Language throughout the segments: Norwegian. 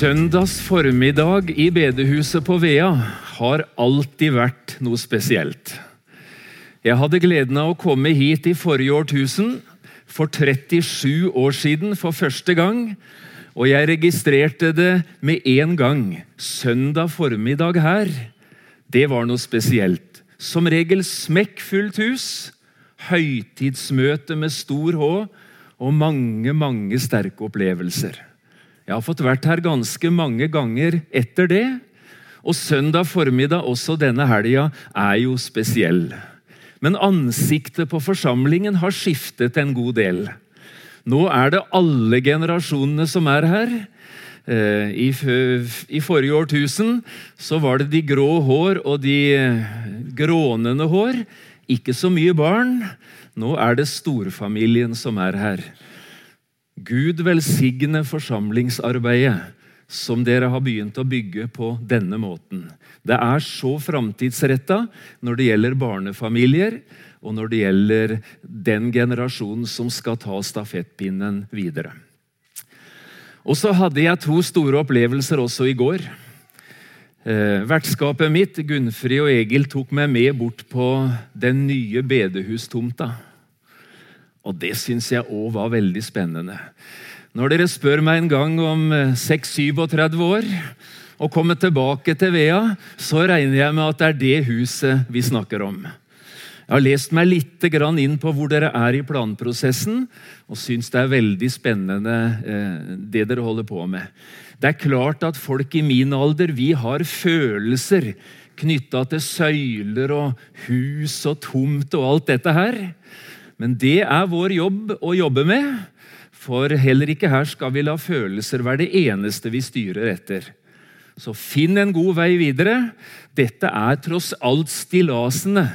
Søndags formiddag i bedehuset på Vea har alltid vært noe spesielt. Jeg hadde gleden av å komme hit i forrige årtusen, for 37 år siden for første gang. Og jeg registrerte det med en gang. Søndag formiddag her, det var noe spesielt. Som regel smekkfullt hus, høytidsmøte med stor H og mange, mange sterke opplevelser. Jeg har fått vært her ganske mange ganger etter det. Og søndag formiddag også denne helga er jo spesiell. Men ansiktet på forsamlingen har skiftet en god del. Nå er det alle generasjonene som er her. Eh, I, I, forrige årtusen så var det de grå hår og de grånende hår. Ikke så mye barn. Nå er det storfamilien som er her. Gud velsigne forsamlingsarbeidet som dere har begynt å bygge på denne måten. Det er så framtidsretta når det gjelder barnefamilier, og når det gjelder den generasjonen som skal ta stafettpinnen videre. Og så hadde jeg to store opplevelser også i går. Eh, vertskapet mitt, Gunnfrid og Egil, tok meg med bort på den nye bedehustomta. Og det syns jeg òg var veldig spennende. Når dere spør meg en gang om 6-37 eh, år og kommer tilbake til Vea, så regner jeg med at det er det huset vi snakker om. Jeg har lest meg litt inn på hvor dere er i planprosessen, og syns det er veldig spennende eh, det dere holder på med. Det er klart at folk i min alder vi har følelser knytta til søyler og hus og tomt og alt dette her. Men det er vår jobb å jobbe med, for heller ikke her skal vi la følelser være det eneste vi styrer etter. Så finn en god vei videre. Dette er tross alt stillasene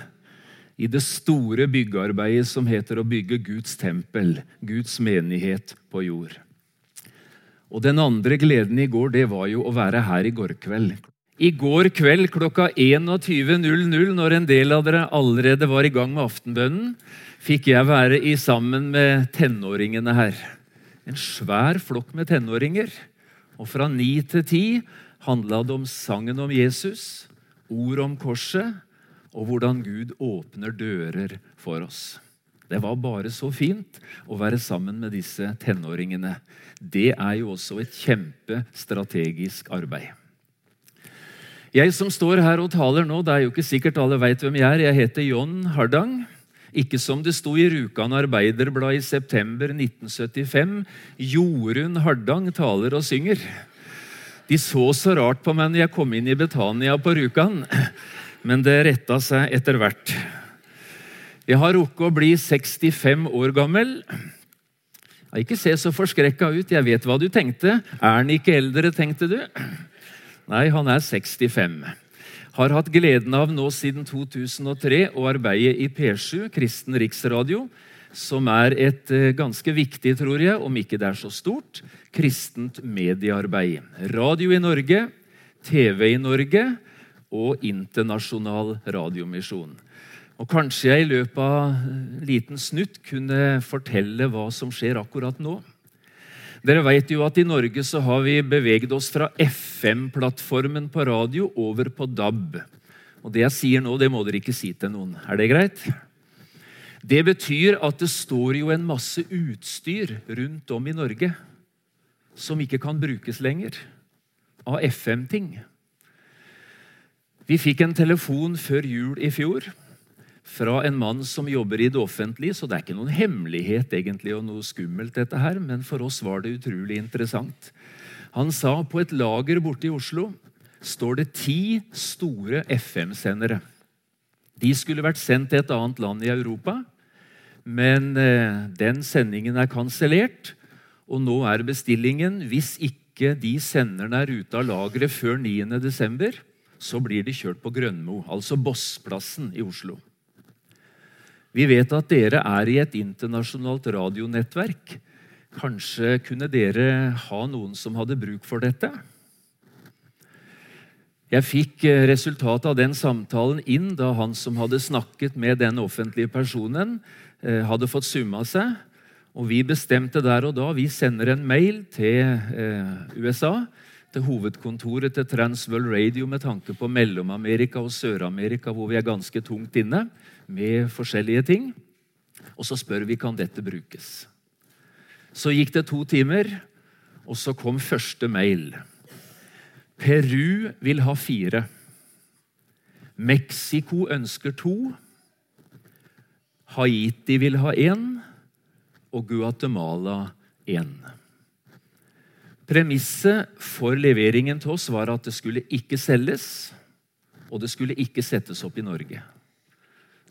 i det store byggearbeidet som heter å bygge Guds tempel, Guds menighet på jord. Og Den andre gleden i går det var jo å være her i går kveld. I går kveld klokka 21.00, når en del av dere allerede var i gang med aftenbønnen, fikk jeg være i sammen med tenåringene her. En svær flokk med tenåringer. Og fra ni til ti handla det om sangen om Jesus, ord om korset og hvordan Gud åpner dører for oss. Det var bare så fint å være sammen med disse tenåringene. Det er jo også et kjempestrategisk arbeid. Jeg som står her og taler nå, det er jo ikke sikkert alle veit hvem jeg er. Jeg heter John Hardang. Ikke som det sto i Rjukan Arbeiderblad i september 1975. Jorunn Hardang taler og synger. De så så rart på meg når jeg kom inn i Betania på Rjukan, men det retta seg etter hvert. Jeg har rukket å bli 65 år gammel. Ikke se så forskrekka ut. Jeg vet hva du tenkte. Er han ikke eldre, tenkte du? Nei, han er 65 har hatt gleden av nå siden 2003 å arbeide i P7, Kristen Riksradio, som er et eh, ganske viktig, tror jeg, om ikke det er så stort, kristent mediearbeid. Radio i Norge, TV i Norge og internasjonal radiomisjon. Og Kanskje jeg i løpet av en liten snutt kunne fortelle hva som skjer akkurat nå. Dere vet jo at I Norge så har vi beveget oss fra FM-plattformen på radio over på DAB. Og Det jeg sier nå, det må dere ikke si til noen. Er det greit? Det betyr at det står jo en masse utstyr rundt om i Norge som ikke kan brukes lenger. Av FM-ting. Vi fikk en telefon før jul i fjor fra en mann som jobber i det offentlige, så det er ikke noen hemmelighet egentlig og noe skummelt, dette her, men for oss var det utrolig interessant. Han sa på et lager borte i Oslo står det ti store FM-sendere. De skulle vært sendt til et annet land i Europa, men eh, den sendingen er kansellert. Og nå er bestillingen hvis ikke de senderne er ute av lageret før 9.12., så blir de kjørt på Grønmo, altså Bossplassen i Oslo. Vi vet at dere er i et internasjonalt radionettverk. Kanskje kunne dere ha noen som hadde bruk for dette? Jeg fikk eh, resultatet av den samtalen inn da han som hadde snakket med den offentlige personen, eh, hadde fått summa seg. Og Vi bestemte der og da vi sender en mail til eh, USA til hovedkontoret til Transworld Radio med tanke på Mellom-Amerika og Sør-Amerika, hvor vi er ganske tungt inne med forskjellige ting. Og så spør vi kan dette brukes. Så gikk det to timer, og så kom første mail. Peru vil ha fire. Mexico ønsker to. Haiti vil ha én. Og Guatemala én. Premisset for leveringen til oss var at det skulle ikke selges, og det skulle ikke settes opp i Norge.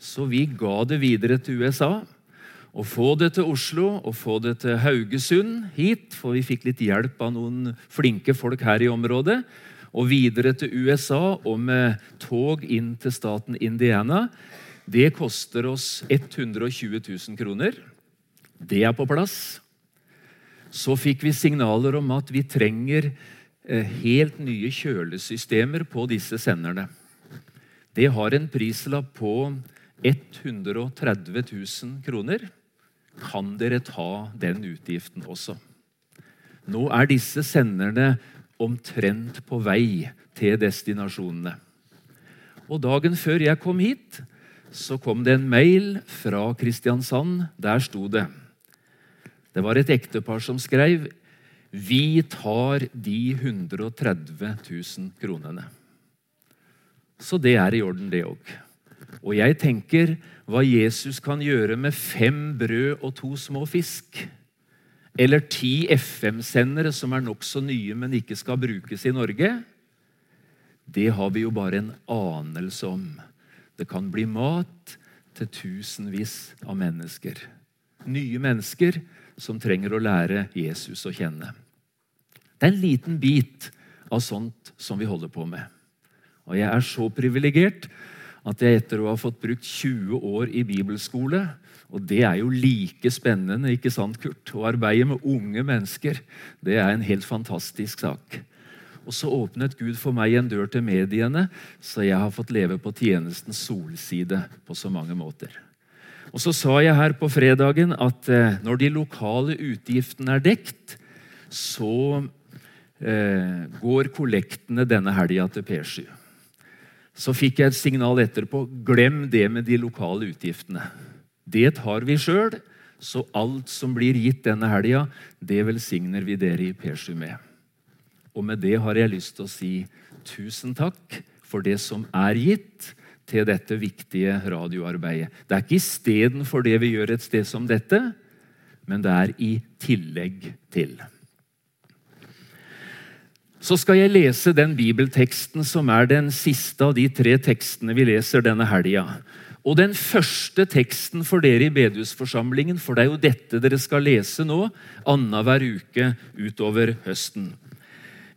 Så vi ga det videre til USA. Å få det til Oslo og få det til Haugesund hit, for vi fikk litt hjelp av noen flinke folk her i området. Og videre til USA og med tog inn til staten Indiana. Det koster oss 120 000 kroner. Det er på plass så fikk vi signaler om at vi trenger eh, helt nye kjølesystemer på disse senderne. Det har en prislapp på 130 000 kroner. Kan dere ta den utgiften også? Nå er disse senderne omtrent på vei til destinasjonene. Og Dagen før jeg kom hit, så kom det en mail fra Kristiansand. Der sto det det var et ektepar som skrev Vi tar de 130 000 kronene. Så det er i orden, det òg. Og jeg tenker hva Jesus kan gjøre med fem brød og to små fisk. Eller ti FM-sendere som er nokså nye, men ikke skal brukes i Norge. Det har vi jo bare en anelse om. Det kan bli mat til tusenvis av mennesker. Nye mennesker som trenger å lære Jesus å kjenne. Det er en liten bit av sånt som vi holder på med. Og jeg er så privilegert at jeg etter å ha fått brukt 20 år i bibelskole Og det er jo like spennende, ikke sant, Kurt? Å arbeide med unge mennesker. Det er en helt fantastisk sak. Og så åpnet Gud for meg en dør til mediene, så jeg har fått leve på tjenestens solside på så mange måter. Og Så sa jeg her på fredagen at eh, når de lokale utgiftene er dekt, så eh, går kollektene denne helga til P7. Så fikk jeg et signal etterpå glem det med de lokale utgiftene. Det tar vi sjøl, så alt som blir gitt denne helga, det velsigner vi dere i P7 med. Og med det har jeg lyst til å si tusen takk for det som er gitt til dette viktige radioarbeidet. Det er ikke istedenfor det vi gjør et sted som dette, men det er i tillegg til. Så skal jeg lese den bibelteksten som er den siste av de tre tekstene vi leser denne helga. Og den første teksten for dere i bedehusforsamlingen, for det er jo dette dere skal lese nå, annenhver uke utover høsten.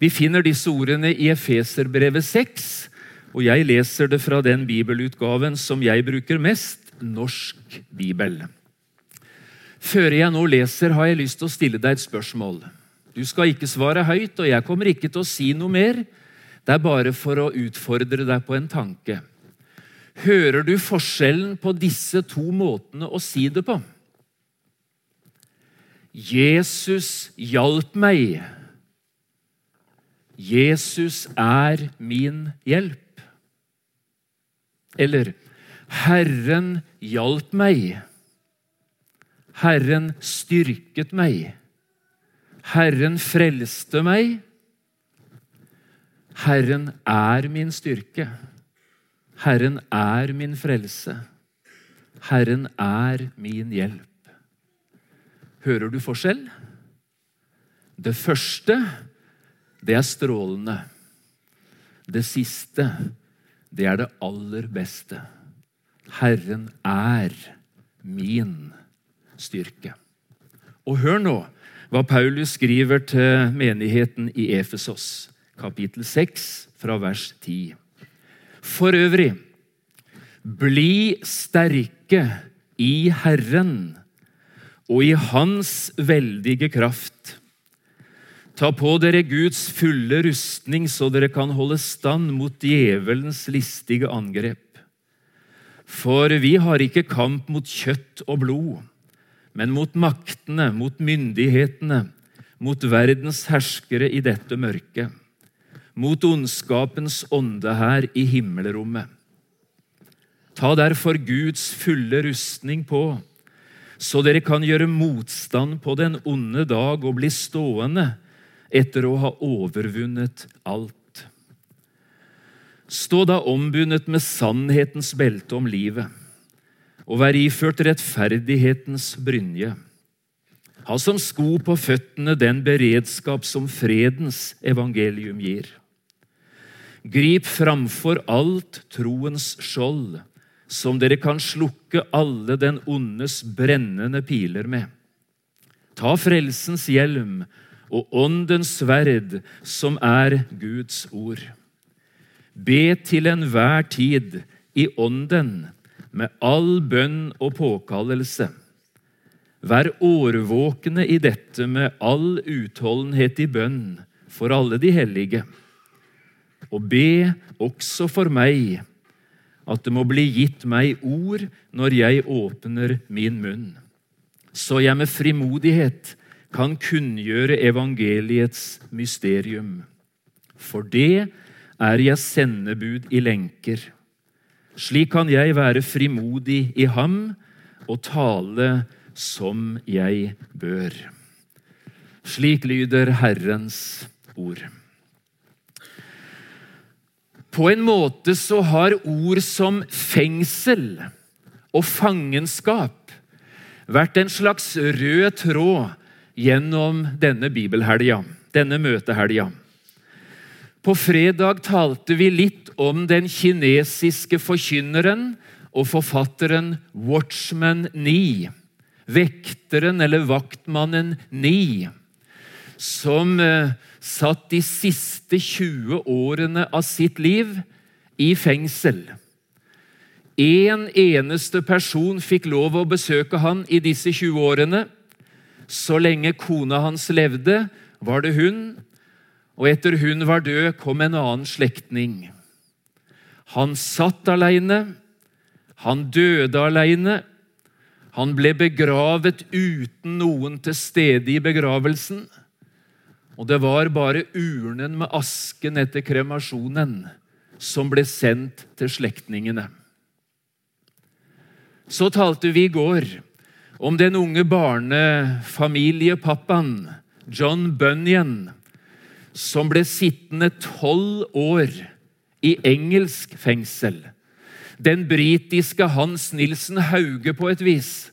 Vi finner disse ordene i Efeserbrevet 6, og jeg leser det fra den bibelutgaven som jeg bruker mest, Norsk bibel. Før jeg nå leser, har jeg lyst til å stille deg et spørsmål. Du skal ikke svare høyt, og jeg kommer ikke til å si noe mer. Det er bare for å utfordre deg på en tanke. Hører du forskjellen på disse to måtene å si det på? Jesus hjalp meg. Jesus er min hjelp. Eller Herren hjalp meg. Herren styrket meg. Herren frelste meg. Herren er min styrke. Herren er min frelse. Herren er min hjelp. Hører du forskjell? Det første, det er strålende. Det siste, det er det aller beste. Herren er min styrke. Og hør nå hva Paulus skriver til menigheten i Efesos, kapittel 6, fra vers 10. For øvrig, bli sterke i Herren og i Hans veldige kraft. Ta på dere Guds fulle rustning, så dere kan holde stand mot djevelens listige angrep. For vi har ikke kamp mot kjøtt og blod, men mot maktene, mot myndighetene, mot verdens herskere i dette mørket, mot ondskapens ånde her i himmelrommet. Ta derfor Guds fulle rustning på, så dere kan gjøre motstand på den onde dag og bli stående etter å ha overvunnet alt. Stå da ombundet med sannhetens belte om livet, og vær iført rettferdighetens brynje. Ha som sko på føttene den beredskap som fredens evangelium gir. Grip framfor alt troens skjold, som dere kan slukke alle den ondes brennende piler med. Ta frelsens hjelm og åndens sverd, som er Guds ord. Be til enhver tid i ånden, med all bønn og påkallelse. Vær årvåkne i dette med all utholdenhet i bønn for alle de hellige og be også for meg at det må bli gitt meg ord når jeg åpner min munn, så jeg med frimodighet kan kunngjøre evangeliets mysterium. For det er jeg sendebud i lenker. Slik kan jeg være frimodig i ham og tale som jeg bør. Slik lyder Herrens ord. På en måte så har ord som fengsel og fangenskap vært en slags rød tråd gjennom denne bibelhelga, denne møtehelga. På fredag talte vi litt om den kinesiske forkynneren og forfatteren Watchman Nee, vekteren eller vaktmannen Ni, som eh, satt de siste 20 årene av sitt liv i fengsel. En eneste person fikk lov å besøke han i disse 20 årene. Så lenge kona hans levde, var det hun, og etter hun var død, kom en annen slektning. Han satt alene, han døde alene, han ble begravet uten noen til stede i begravelsen. Og det var bare urnen med asken etter kremasjonen som ble sendt til slektningene. Så talte vi i går om den unge barnefamiliepappaen John Bunyan, som ble sittende tolv år i engelsk fengsel. Den britiske Hans Nilsen Hauge, på et vis,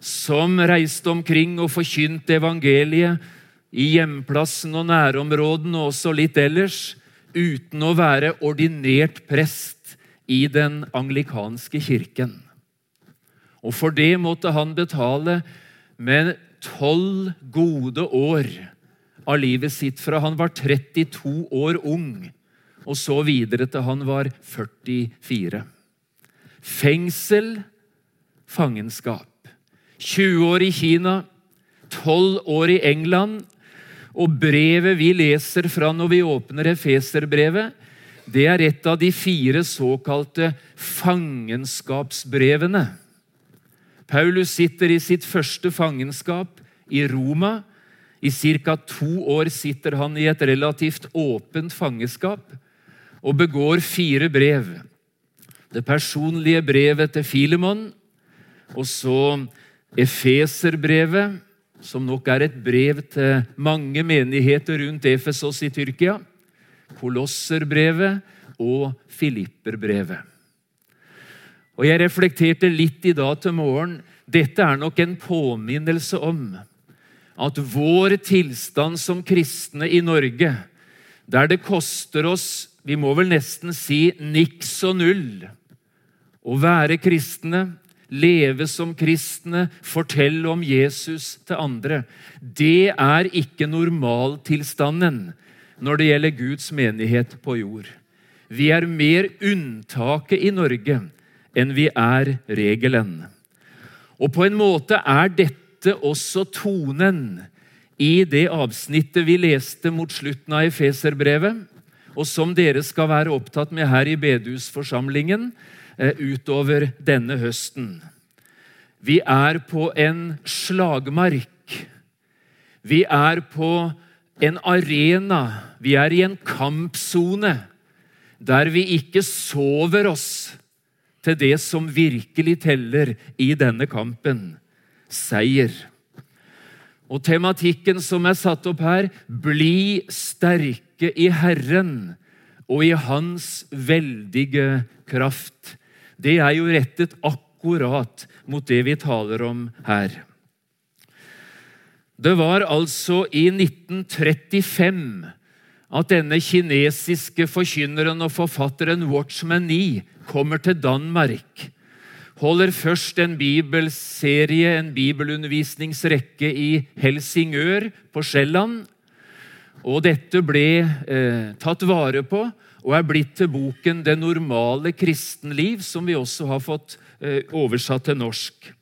som reiste omkring og forkynte evangeliet i hjemplassen og nærområdene og også litt ellers, uten å være ordinert prest i den anglikanske kirken. Og for det måtte han betale med tolv gode år av livet sitt fra han var 32 år ung, og så videre til han var 44. Fengsel, fangenskap. 20 år i Kina, 12 år i England og brevet vi leser fra når vi åpner Efeserbrevet, det er et av de fire såkalte fangenskapsbrevene. Paulus sitter i sitt første fangenskap i Roma. I ca. to år sitter han i et relativt åpent fangeskap og begår fire brev. Det personlige brevet til Filemon, og så Efeserbrevet, som nok er et brev til mange menigheter rundt Efesos i Tyrkia, Kolosserbrevet og Filipperbrevet. Og Jeg reflekterte litt i dag til morgen. Dette er nok en påminnelse om at vår tilstand som kristne i Norge, der det koster oss vi må vel nesten si niks og null å være kristne, leve som kristne, fortelle om Jesus til andre. Det er ikke normaltilstanden når det gjelder Guds menighet på jord. Vi er mer unntaket i Norge enn vi er regelen. Og på en måte er dette også tonen i det avsnittet vi leste mot slutten av Efeserbrevet, og som dere skal være opptatt med her i bedehusforsamlingen, Eh, utover denne høsten. Vi er på en slagmark. Vi er på en arena, vi er i en kampsone, der vi ikke sover oss til det som virkelig teller i denne kampen seier. Og tematikken som er satt opp her, bli sterke i Herren og i Hans veldige kraft. Det er jo rettet akkurat mot det vi taler om her. Det var altså i 1935 at denne kinesiske forkynneren og forfatteren Watchman Nee kommer til Danmark. Holder først en bibelserie, en bibelundervisningsrekke i Helsingør på Sjælland. Og dette ble eh, tatt vare på og er blitt til boken 'Det normale kristenliv', som vi også har fått eh, oversatt til norsk.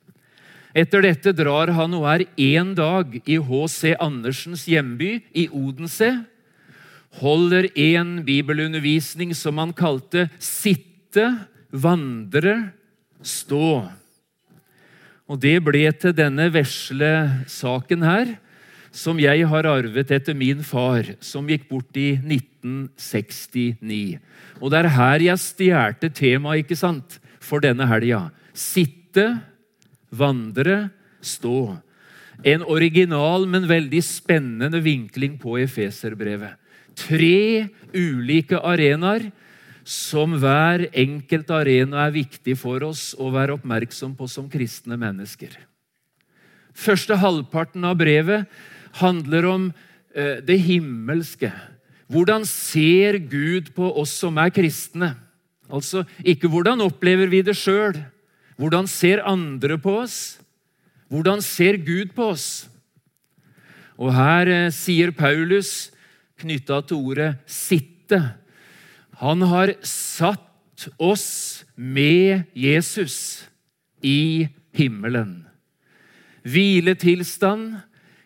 Etter dette drar han og er én dag i H.C. Andersens hjemby, i Odense. Holder en bibelundervisning som han kalte 'Sitte, vandre, stå'. Og det ble til denne vesle saken her, som jeg har arvet etter min far, som gikk bort i 1969. Og det er her jeg stjal temaet ikke sant, for denne helga. Sitte, vandre, stå. En original, men veldig spennende vinkling på Efeserbrevet. Tre ulike arenaer som hver enkelt arena er viktig for oss å være oppmerksom på som kristne mennesker. Første halvparten av brevet handler om eh, det himmelske. Hvordan ser Gud på oss som er kristne? Altså ikke hvordan opplever vi det sjøl, hvordan ser andre på oss? Hvordan ser Gud på oss? Og her eh, sier Paulus, knytta til ordet 'sitte' Han har satt oss med Jesus i himmelen. Hviletilstand.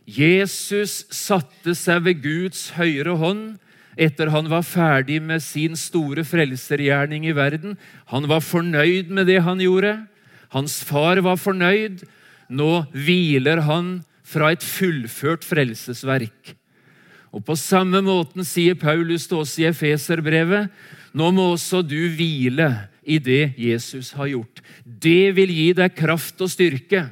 Jesus satte seg ved Guds høyre hånd etter han var ferdig med sin store frelsergjerning i verden. Han var fornøyd med det han gjorde. Hans far var fornøyd. Nå hviler han fra et fullført frelsesverk. Og På samme måten sier Paulus til oss i Efeserbrevet nå må også du hvile i det Jesus har gjort. Det vil gi deg kraft og styrke.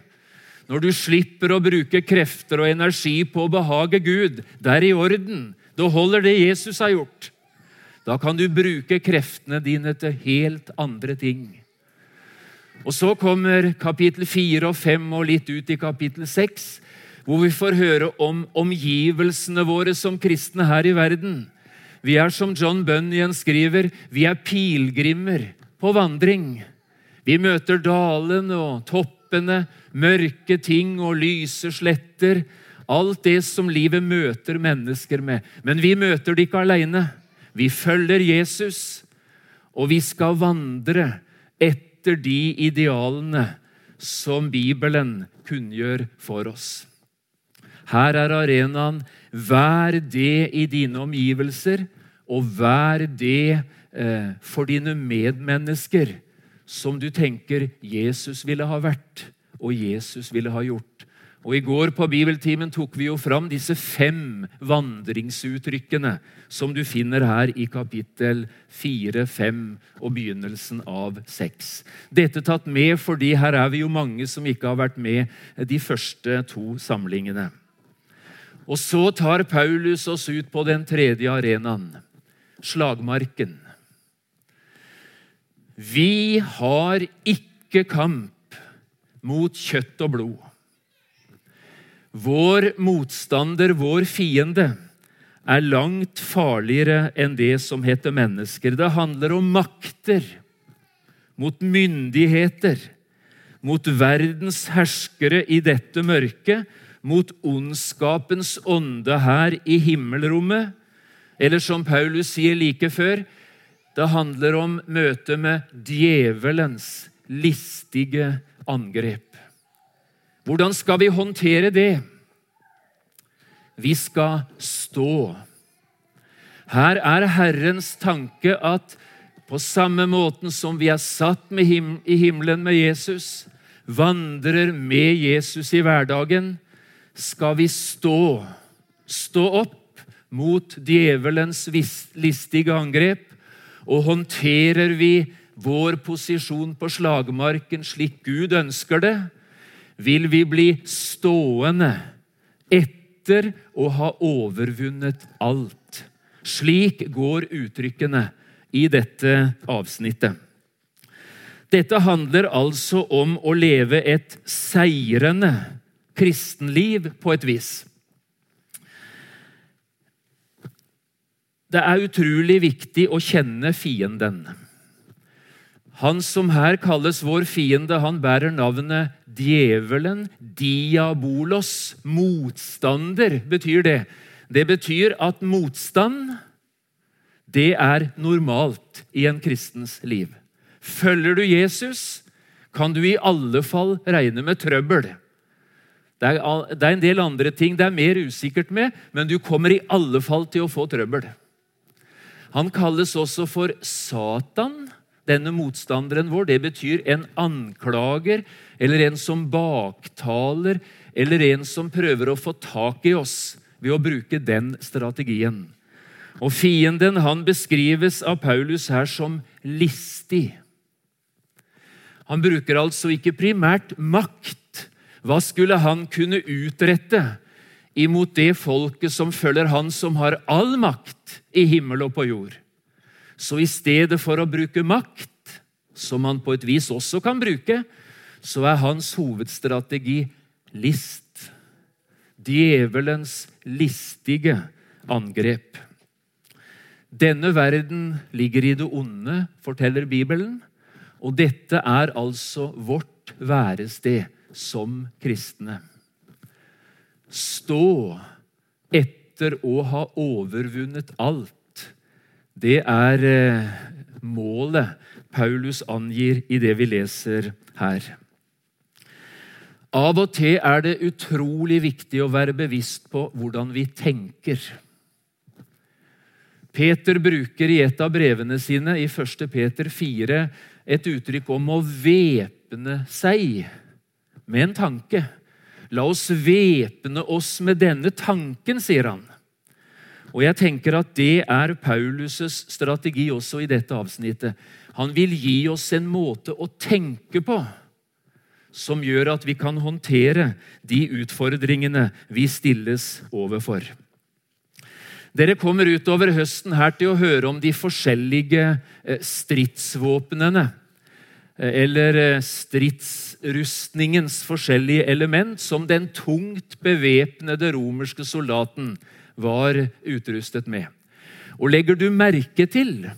Når du slipper å bruke krefter og energi på å behage Gud, det er i orden. Da holder det Jesus har gjort. Da kan du bruke kreftene dine til helt andre ting. Og Så kommer kapittel 4 og 5 og litt ut i kapittel 6, hvor vi får høre om omgivelsene våre som kristne her i verden. Vi er som John Bunyan skriver, vi er pilegrimer på vandring. Vi møter dalene og toppene, mørke ting og lyse sletter. Alt det som livet møter mennesker med. Men vi møter det ikke alene. Vi følger Jesus, og vi skal vandre etter de idealene som Bibelen kunngjør for oss. Her er arenaen. Vær det i dine omgivelser, og vær det eh, for dine medmennesker som du tenker Jesus ville ha vært, og Jesus ville ha gjort. Og I går på bibeltimen tok vi jo fram disse fem vandringsuttrykkene som du finner her i kapittel 4, 5 og begynnelsen av 6. Dette tatt med fordi her er vi jo mange som ikke har vært med de første to samlingene. Og så tar Paulus oss ut på den tredje arenaen, slagmarken. Vi har ikke kamp mot kjøtt og blod vår motstander, vår fiende, er langt farligere enn det som heter mennesker. Det handler om makter, mot myndigheter, mot verdens herskere i dette mørket, mot ondskapens ånde her i himmelrommet. Eller som Paulus sier like før, det handler om møtet med djevelens listige angrep. Hvordan skal vi håndtere det? Vi skal stå. Her er Herrens tanke at på samme måten som vi er satt him i himmelen med Jesus, vandrer med Jesus i hverdagen, skal vi stå. Stå opp mot djevelens listige angrep, og håndterer vi vår posisjon på slagmarken slik Gud ønsker det, vil vi bli stående etter å ha overvunnet alt. Slik går uttrykkene i dette avsnittet. Dette handler altså om å leve et seirende kristenliv på et vis. Det er utrolig viktig å kjenne fienden. Han som her kalles vår fiende, han bærer navnet djevelen, diabolos. Motstander betyr det. Det betyr at motstand, det er normalt i en kristens liv. Følger du Jesus, kan du i alle fall regne med trøbbel. Det er, det er, en del andre ting det er mer usikkert med, men du kommer i alle fall til å få trøbbel. Han kalles også for Satan, denne motstanderen vår. Det betyr en anklager, eller en som baktaler, eller en som prøver å få tak i oss ved å bruke den strategien. Og Fienden han beskrives av Paulus her som listig. Han bruker altså ikke primært makt. Hva skulle han kunne utrette imot det folket som følger han som har all makt i himmel og på jord? Så i stedet for å bruke makt, som han på et vis også kan bruke, så er hans hovedstrategi list. Djevelens listige angrep. Denne verden ligger i det onde, forteller Bibelen. Og dette er altså vårt værested som kristne. Stå etter å ha overvunnet alt. Det er eh, målet Paulus angir i det vi leser her. Av og til er det utrolig viktig å være bevisst på hvordan vi tenker. Peter bruker i et av brevene sine, i 1. Peter 4, et uttrykk om å væpne seg med en tanke. La oss væpne oss med denne tanken, sier han. Og jeg tenker at Det er Paulus' strategi også i dette avsnittet. Han vil gi oss en måte å tenke på som gjør at vi kan håndtere de utfordringene vi stilles overfor. Dere kommer utover høsten her til å høre om de forskjellige eh, stridsvåpnene. Eh, eller eh, stridsrustningens forskjellige element som den tungt bevæpnede romerske soldaten var utrustet med. Og Legger du merke til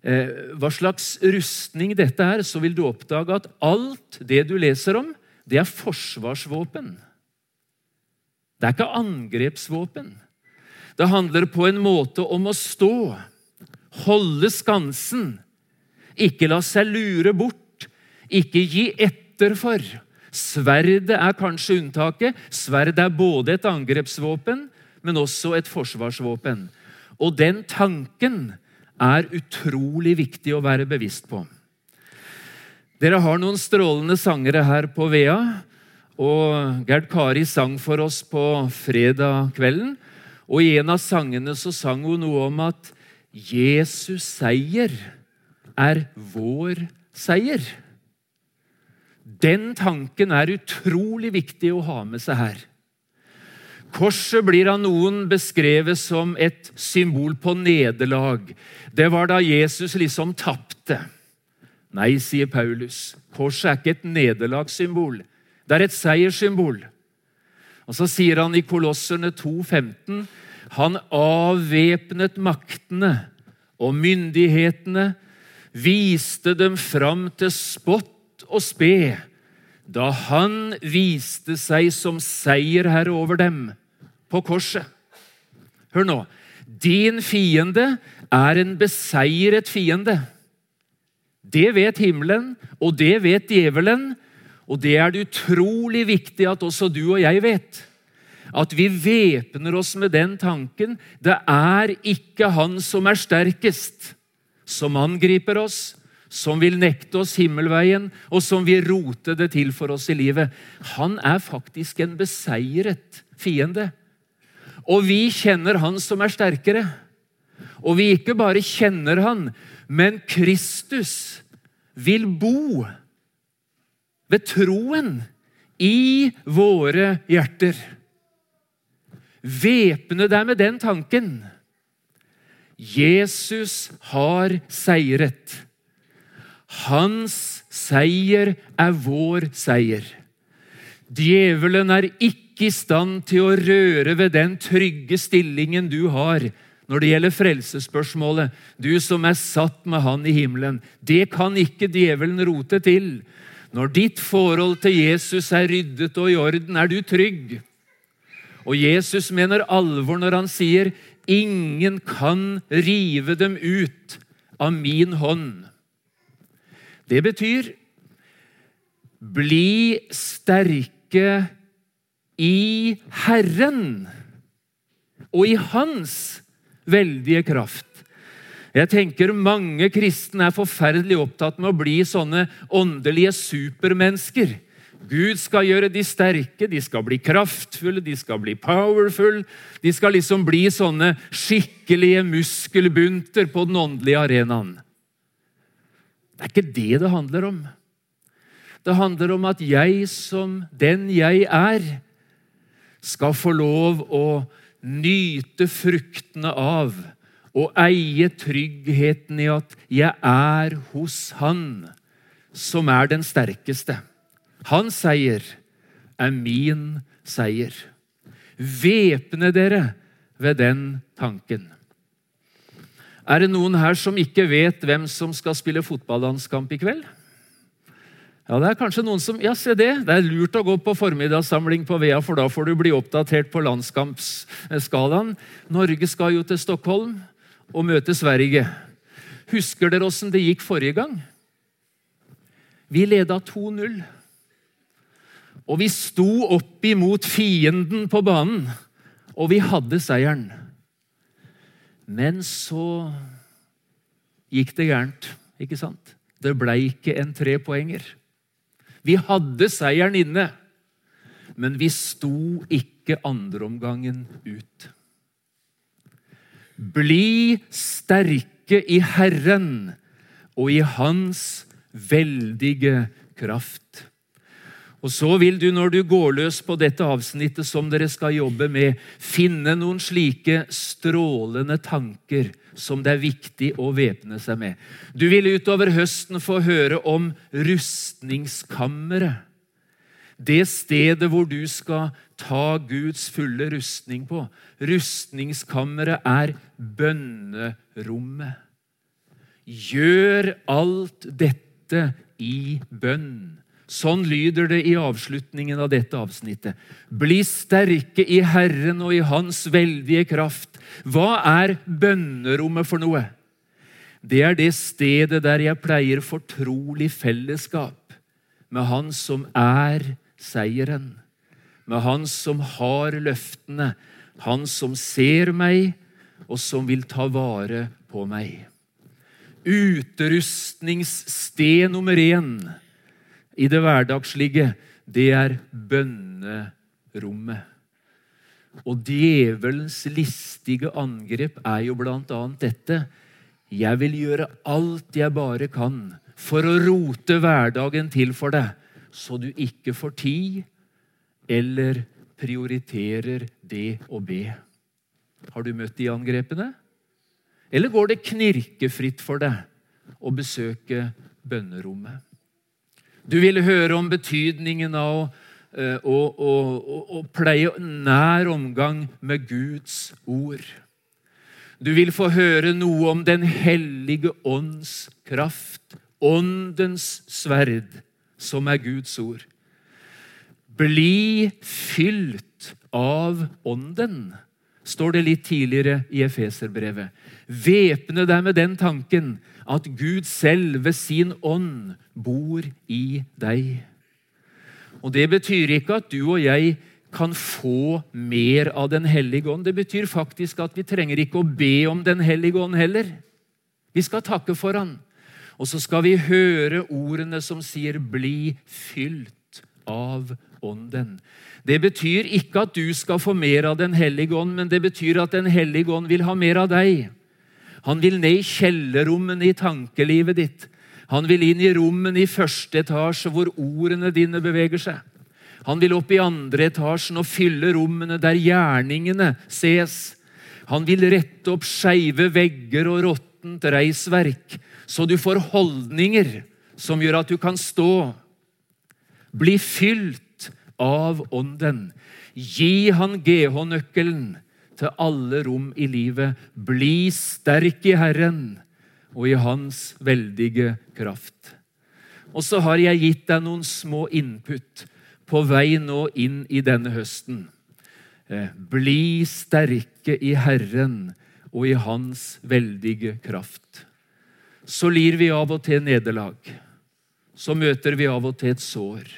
hva slags rustning dette er, så vil du oppdage at alt det du leser om, det er forsvarsvåpen. Det er ikke angrepsvåpen. Det handler på en måte om å stå, holde skansen, ikke la seg lure bort, ikke gi etter for. Sverdet er kanskje unntaket. Sverd er både et angrepsvåpen, men også et forsvarsvåpen. Og den tanken er utrolig viktig å være bevisst på. Dere har noen strålende sangere her på Vea. Og Gerd Kari sang for oss på fredag kvelden. Og i en av sangene så sang hun noe om at Jesus seier er vår seier. Den tanken er utrolig viktig å ha med seg her. Korset blir av noen beskrevet som et symbol på nederlag. Det var da Jesus liksom tapte. Nei, sier Paulus. Korset er ikke et nederlagssymbol. Det er et seierssymbol. Og Så sier han i Kolosserne 2,15 han avvæpnet maktene og myndighetene, viste dem fram til spott og spe, da han viste seg som seierherre over dem på korset. Hør nå. Din fiende er en beseiret fiende. Det vet himmelen, og det vet djevelen. Og det er det utrolig viktig at også du og jeg vet. At vi væpner oss med den tanken. Det er ikke han som er sterkest, som angriper oss, som vil nekte oss himmelveien, og som vil rote det til for oss i livet. Han er faktisk en beseiret fiende. Og vi kjenner Han som er sterkere. Og vi ikke bare kjenner Han, men Kristus vil bo ved troen i våre hjerter. Væpne deg med den tanken. Jesus har seiret. Hans seier er vår seier. Djevelen er ikke i stand til å røre ved den trygge stillingen du har når det gjelder frelsesspørsmålet, du som er satt med Han i himmelen. Det kan ikke djevelen rote til. Når ditt forhold til Jesus er ryddet og i orden, er du trygg. Og Jesus mener alvor når han sier, 'Ingen kan rive dem ut av min hånd'. Det betyr bli sterke i Herren og i Hans veldige kraft. Jeg tenker Mange kristne er forferdelig opptatt med å bli sånne åndelige supermennesker. Gud skal gjøre de sterke, de skal bli kraftfulle, de skal bli powerful. De skal liksom bli sånne skikkelige muskelbunter på den åndelige arenaen. Det er ikke det det handler om. Det handler om at jeg som den jeg er, skal få lov å nyte fruktene av og eie tryggheten i at jeg er hos Han som er den sterkeste. Hans seier er min seier. Væpne dere ved den tanken. Er det noen her som ikke vet hvem som skal spille fotballandskamp i kveld? Ja, Det er kanskje noen som Ja, se det. Det er lurt å gå på formiddagssamling på Vea, for da får du bli oppdatert på landskampsskalaen. Norge skal jo til Stockholm og møte Sverige. Husker dere åssen det gikk forrige gang? Vi leda 2-0. Og vi sto opp imot fienden på banen, og vi hadde seieren. Men så gikk det gærent, ikke sant? Det blei ikke en trepoenger. Vi hadde seieren inne, men vi sto ikke andreomgangen ut. Bli sterke i Herren og i Hans veldige kraft. Og så vil du, når du går løs på dette avsnittet som dere skal jobbe med, finne noen slike strålende tanker som det er viktig å væpne seg med. Du vil utover høsten få høre om rustningskammeret. Det stedet hvor du skal ta Guds fulle rustning på. Rustningskammeret er bønnerommet. Gjør alt dette i bønn. Sånn lyder det i avslutningen av dette avsnittet. Bli sterke i Herren og i Hans veldige kraft. Hva er bønnerommet for noe? Det er det stedet der jeg pleier fortrolig fellesskap med Han som er seieren. Med Han som har løftene, Han som ser meg, og som vil ta vare på meg. Utrustningssted nummer én i det hverdagslige, det er bønnerommet. Og djevelens listige angrep er jo annet dette. Jeg vil gjøre alt jeg bare kan for å rote hverdagen til for deg så du ikke får tid eller prioriterer det å be. Har du møtt de angrepene? Eller går det knirkefritt for deg å besøke bønnerommet? Du vil høre om betydningen av å, eh, å, å, å pleie nær omgang med Guds ord. Du vil få høre noe om Den hellige ånds kraft, åndens sverd som er Guds ord. Bli fylt av Ånden, står det litt tidligere i Efeserbrevet. Væpne deg med den tanken at Gud selv ved sin ånd bor i deg. Og Det betyr ikke at du og jeg kan få mer av Den hellige ånd. Det betyr faktisk at vi trenger ikke å be om Den hellige ånd heller. Vi skal takke for Han. Og så skal vi høre ordene som sier 'bli fylt av Ånden. Det betyr ikke at du skal få mer av Den hellige ånd, men det betyr at Den hellige ånd vil ha mer av deg. Han vil ned i kjellerrommene i tankelivet ditt. Han vil inn i rommene i første etasje, hvor ordene dine beveger seg. Han vil opp i andre etasjen og fylle rommene der gjerningene ses. Han vil rette opp skeive vegger og råttent reisverk, så du får holdninger som gjør at du kan stå. Bli fylt av Ånden. Gi han GH-nøkkelen til alle rom i livet. Bli sterk i Herren og i Hans veldige kraft. Og så har jeg gitt deg noen små input på vei nå inn i denne høsten. Eh, bli sterke i Herren og i Hans veldige kraft. Så lir vi av og til nederlag. Så møter vi av og til et sår.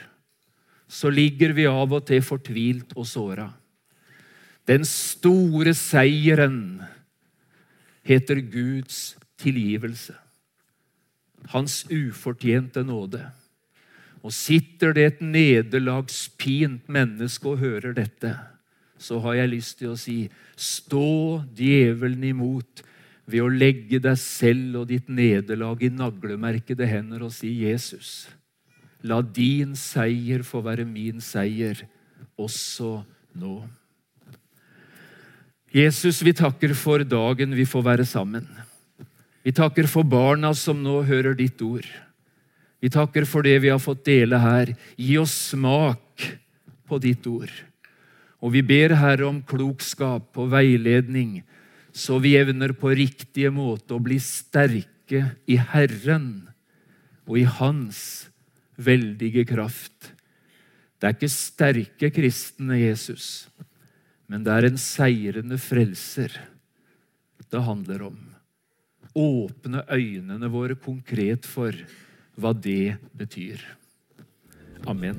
Så ligger vi av og til fortvilt og såra. Den store seieren heter Guds tilgivelse. Hans ufortjente nåde. Og sitter det et nederlagspint menneske og hører dette, så har jeg lyst til å si stå djevelen imot ved å legge deg selv og ditt nederlag i naglemerkede hender og si Jesus, la din seier få være min seier også nå. Jesus, vi takker for dagen vi får være sammen. Vi takker for barna som nå hører ditt ord. Vi takker for det vi har fått dele her. Gi oss smak på ditt ord. Og vi ber Herre om klokskap og veiledning, så vi evner på riktige måte å bli sterke i Herren og i Hans veldige kraft. Det er ikke sterke kristne Jesus, men det er en seirende frelser det handler om. Åpne øynene våre konkret for hva det betyr. Amen.